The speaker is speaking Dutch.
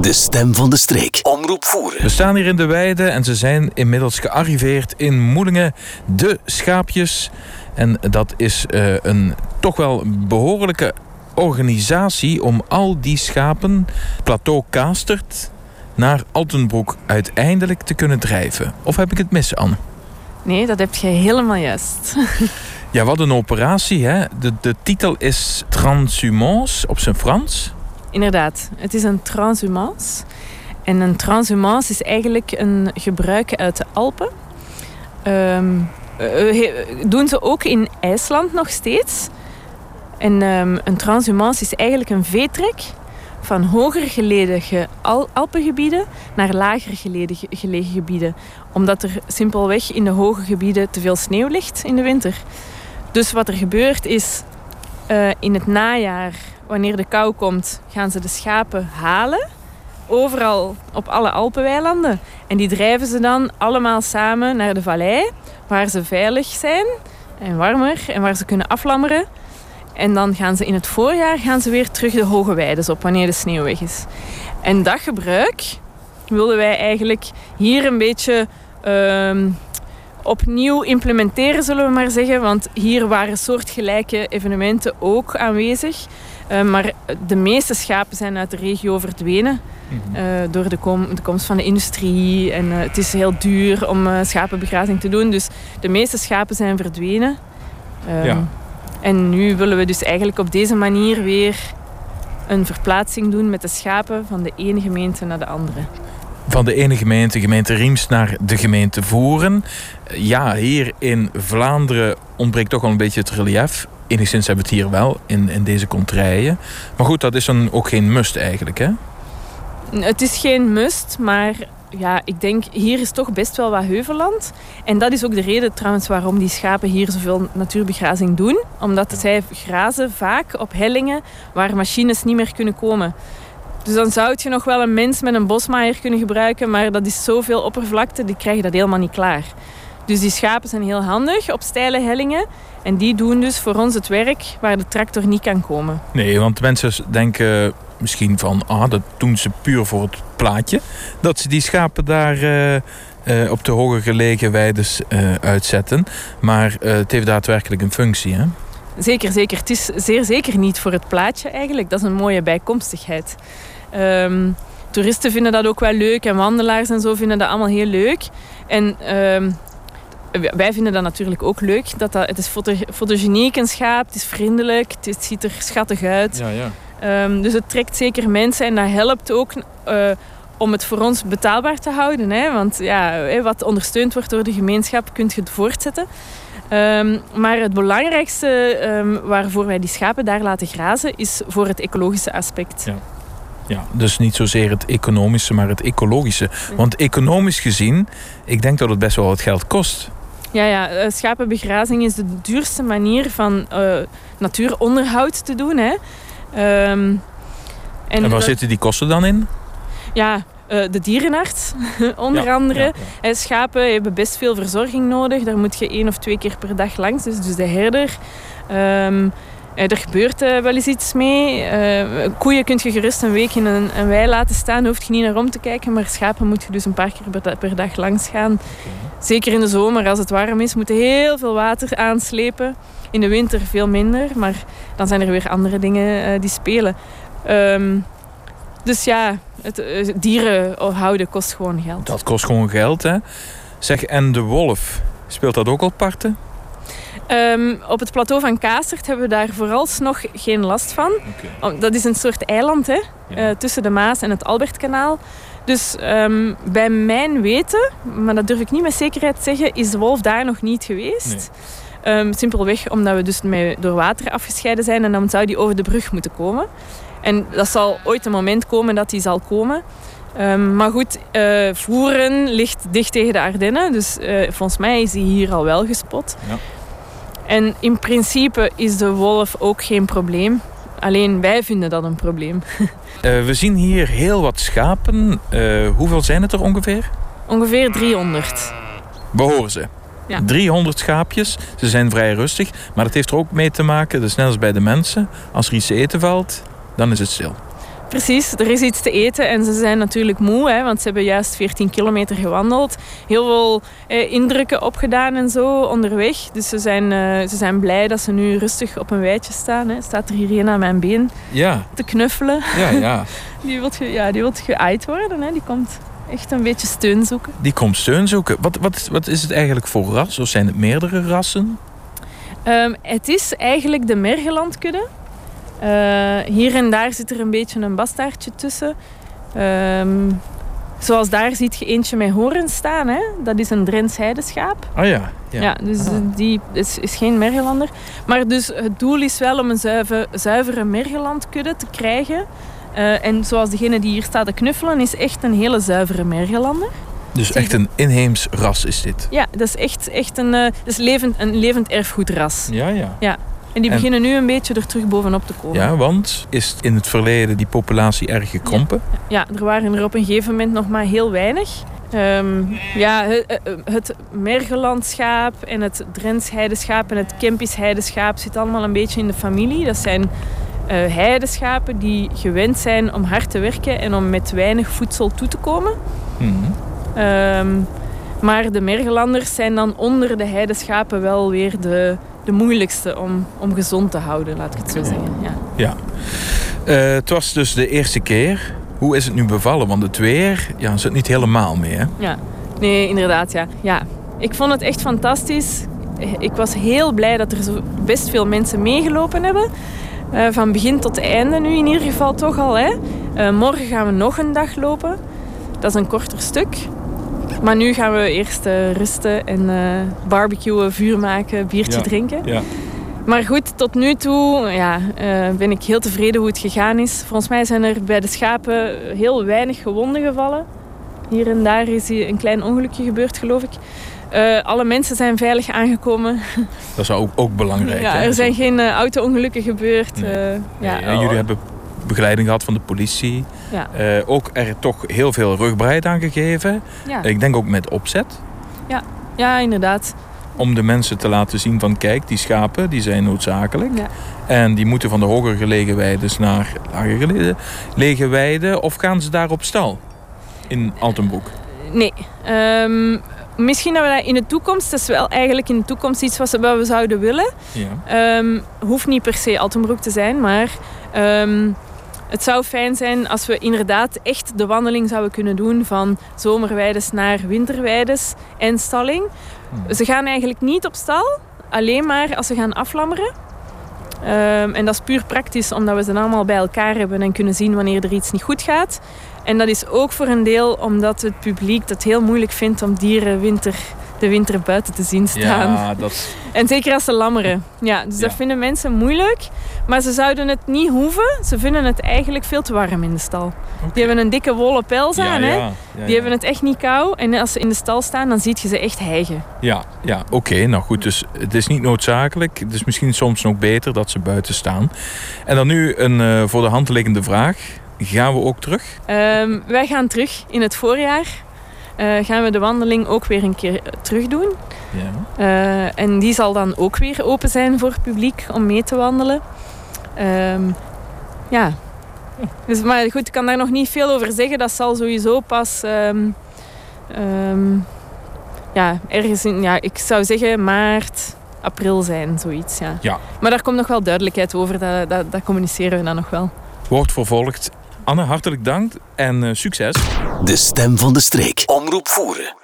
De stem van de streek. Omroep voeren. We staan hier in de weide en ze zijn inmiddels gearriveerd in Moelingen. De schaapjes. En dat is uh, een toch wel behoorlijke organisatie om al die schapen, plateau Kaastert, naar Altenbroek uiteindelijk te kunnen drijven. Of heb ik het mis, Anne? Nee, dat heb je helemaal juist. ja, wat een operatie, hè? De, de titel is Transhumance op zijn Frans. Inderdaad, het is een transhumance. En een transhumance is eigenlijk een gebruik uit de Alpen. Um, doen ze ook in IJsland nog steeds. En um, een transhumance is eigenlijk een veetrek van hoger gelegen Alpengebieden naar lager gelegen gebieden. Omdat er simpelweg in de hoge gebieden te veel sneeuw ligt in de winter. Dus wat er gebeurt is, uh, in het najaar, wanneer de kou komt, gaan ze de schapen halen. Overal op alle Alpenweilanden. En die drijven ze dan allemaal samen naar de vallei, waar ze veilig zijn en warmer en waar ze kunnen aflammeren. En dan gaan ze in het voorjaar gaan ze weer terug de hoge weides op wanneer de sneeuw weg is. En dat gebruik wilden wij eigenlijk hier een beetje uh, opnieuw implementeren, zullen we maar zeggen. Want hier waren soortgelijke evenementen ook aanwezig. Uh, maar de meeste schapen zijn uit de regio verdwenen. Uh, door de, kom de, komst van de industrie. En uh, het is heel duur om schapenbegrazing te doen. Dus de meeste schapen zijn verdwenen. Ehm, ja. En nu willen we dus eigenlijk op deze manier weer een verplaatsing doen met de schapen van de ene gemeente naar de andere. Van de ene gemeente, gemeente Riems, naar de gemeente Voeren. Ja, hier in Vlaanderen ontbreekt toch wel een beetje het relief. Enigszins hebben we het hier wel, in, in deze contraien. Maar goed, dat is dan ook geen must eigenlijk, hè? Het is geen must, maar ja, ik denk hier is toch best wel wat heuvelland. En dat is ook de reden trouwens waarom die schapen hier zoveel natuurbegrazing doen. Omdat zij grazen vaak op hellingen waar machines niet meer kunnen komen. Dus dan zou je nog wel een mens met een bosmaaier kunnen gebruiken, maar dat is zoveel oppervlakte, die krijgen dat helemaal niet klaar. Dus die schapen zijn heel handig op steile hellingen. En die doen dus voor ons het werk waar de tractor niet kan komen. Nee, want mensen denken misschien van, ah, dat doen ze puur voor het plaatje. Dat ze die schapen daar uh, uh, op de hoger gelegen weides uh, uitzetten. Maar het heeft daadwerkelijk een functie, hè? Zeker, zeker. Het is zeer zeker niet voor het plaatje eigenlijk. Dat is een mooie bijkomstigheid. Um, toeristen vinden dat ook wel leuk en wandelaars en zo vinden dat allemaal heel leuk. En um, wij vinden dat natuurlijk ook leuk. Dat dat, het is fotogeniek, een schaap, het is vriendelijk, het, ziet er schattig uit. Ja, ja. Um, dus het trekt zeker mensen en dat helpt ook uh, om het voor ons betaalbaar te houden. Hè? Want ja, wat ondersteund wordt door de gemeenschap, kunt je het voortzetten. Um, maar het belangrijkste um, waarvoor wij die schapen daar laten grazen, is voor het ecologische aspect. Ja. Ja, dus niet zozeer het economische, maar het ecologische. Want economisch gezien, ik denk dat het best wel wat geld kost. Ja, ja, eh, schapenbegrazing is de duurste manier van uh, natuuronderhoud te doen. Hè. Um, en, en waar zitten die kosten dan in? Ja, uh, de dierenarts onder andere. Ja, Schapen hebben best veel verzorging nodig. Daar moet je één of twee keer per dag langs. Dus, dus de herder. Um, er gebeurt uh, wel eens iets mee. Uh, koeien kun je gerust een week in een, een wei laten staan. Daar hoef je niet naar om te kijken. Maar schapen moet je dus een paar keer per, per dag langs gaan. Zeker in de zomer, als het warm is, moet je heel veel water aanslepen. In de winter veel minder, maar dan zijn er weer andere dingen uh, die spelen. Um, dus ja, het, uh, dieren houden kost gewoon geld. Dat kost gewoon geld, hè? Zeg, en de wolf, speelt dat ook al parten? Um, op het plateau van Kaastert hebben we daar vooralsnog geen last van. Okay. Dat is een soort eiland hè, ja. uh, tussen de Maas en het Albertkanaal. Dus um, bij mijn weten, maar dat durf ik niet met zekerheid zeggen, is de wolf daar nog niet geweest. Nee. Um, simpelweg omdat we dus door water afgescheiden zijn en dan zou die over de brug moeten komen. En dat zal ooit een moment komen dat die zal komen. Um, maar goed, uh, Voeren ligt dicht tegen de Ardennen, dus uh, volgens mij is hij hier al wel gespot. Ja. En in principe is de wolf ook geen probleem. Alleen wij vinden dat een probleem. Uh, we zien hier heel wat schapen. Hoeveel zijn het er ongeveer? Ongeveer 300. Behoren ze? Ja. 300 schaapjes. Ze zijn vrij rustig. Maar dat heeft er ook mee te maken, dus net als bij de mensen. Als er iets te eten valt, dan is het stil. Precies, er is iets te eten en ze zijn natuurlijk moe, hè, want ze hebben juist 14 kilometer gewandeld. Heel veel eh, indrukken opgedaan en zo onderweg. Dus ze zijn, eh, ze zijn blij dat ze nu rustig op een weidje staan. Hè. Staat er hier een aan mijn been Ja, te knuffelen. ja, ja. Die wil ja, die wilt geaaid worden. Hè. Die komt echt een beetje steun zoeken. Die komt steun zoeken. Wat, wat, wat is het eigenlijk voor ras? Of zijn het meerdere rassen? Ehm, het is eigenlijk de Mergelandkudde. Eh, hier en daar zit er een beetje een bastaardje tussen. Ehm, zoals daar ziet je eentje met horen staan. Hè? Dat is een Drents heideschaap. Ah ja. Ja, ja. dus die is, is geen Mergelander. Maar dus het doel is wel om een zuiver, zuivere Mergelandkudde te krijgen. Eh, en zoals degene die hier staat te knuffelen, is echt een hele zuivere Mergelander. Dus echt een inheems ras is dit. Ja, dat is echt, echt een, eh, dat is levend, een levend erfgoedras. Ja, ja. En die En- beginnen nu een beetje er terug bovenop te komen. Ja, want is in het verleden die populatie erg gekrompen? Ja, er waren er op een gegeven moment nog maar heel weinig. Ehm, ja, het, het Mergelandschaap en het Drents heideschaap en het Kempisch heideschaap zit allemaal een beetje in de familie. Dat zijn eh, heideschapen die gewend zijn om hard te werken en om met weinig voedsel toe te komen. Mhm. Ehm, maar de Mergelanders zijn dan onder de heideschapen wel weer de, de moeilijkste om, om gezond te houden, laat ik het zo zeggen. Ja. Eh, het was dus de eerste keer. Hoe is het nu bevallen? Want het weer ja, zit niet helemaal mee. Hè? Ja, nee, inderdaad, ja. ja. Ik vond het echt fantastisch. Ik was heel blij dat er zo best veel mensen meegelopen hebben. Eh, van begin tot einde nu in ieder geval toch al. Hè. Eh, morgen gaan we nog een dag lopen. Dat is een korter stuk. Maar nu gaan we eerst eh, rusten en eh barbecuen, vuur maken, biertje Ja. drinken. Ja. Maar goed, tot nu toe ja, eh, ben ik heel tevreden hoe het gegaan is. Volgens mij zijn er bij de schapen heel weinig gewonden gevallen. Hier en daar is hier een klein ongelukje gebeurd, geloof ik. Eh, alle mensen zijn veilig aangekomen. Dat is ook, ook belangrijk. ja, hè? er zijn geen eh, auto-ongelukken gebeurd. Nee. Eh, ja, en jullie hebben begeleiding gehad van de politie. Ja. Eh, ook er toch heel veel rugbaarheid aan gegeven. ja. Ik denk ook met opzet. ja, inderdaad. Om de mensen te laten zien van kijk, die schapen die zijn noodzakelijk. Ja. En die moeten van de hoger gelegen weiden naar lager gelegen lege weiden. Of gaan ze daar op stal? In Altenbroek. Nee. Ehm, misschien dat we dat in de toekomst, dat is wel eigenlijk in de toekomst iets wat we- wat we zouden willen. Ja. Ehm, hoeft niet per se Altenbroek te zijn, maar ehm, het zou fijn zijn als we inderdaad echt de wandeling zouden kunnen doen van zomerweides naar winterweides en stalling. Hmm. Ze gaan eigenlijk niet op stal, alleen maar als ze gaan aflammeren. Ehm, en dat is puur praktisch, omdat we ze dan allemaal bij elkaar hebben en kunnen zien wanneer er iets niet goed gaat. En dat is ook voor een deel omdat het publiek het heel moeilijk vindt om dieren winter, de winter buiten te zien staan. Ja, dat, En zeker als ze lammeren. Ja, dus dat vinden mensen moeilijk. Maar ze zouden het niet hoeven. Ze vinden het eigenlijk veel te warm in de stal. Die hebben een dikke wollen pels ja, aan. Hè? Die hebben het echt niet kou. En als ze in de stal staan, dan zie je ze echt hijgen. Ja, ja oké. nou goed, dus het is niet noodzakelijk. Het is misschien soms nog beter dat ze buiten staan. En dan nu een eh, voor de hand liggende vraag. Gaan we ook terug? Ehm, wij gaan terug in het voorjaar. Eh, gaan we de wandeling ook weer een keer terug doen. Ja. Eh, en die zal dan ook weer open zijn voor het publiek om mee te wandelen. Ehm, ja. Dus, maar goed, ik kan daar nog niet veel over zeggen. Dat zal sowieso pas... ehm, ehm, ja, ergens in... Ja, ik zou zeggen maart, april zijn, zoiets. Ja. Ja. Maar daar komt nog wel duidelijkheid over. Dat, dat, dat communiceren we dan nog wel. Wordt vervolgd. Anne, hartelijk dank en eh, succes. De stem van de streek. Omroep voeren.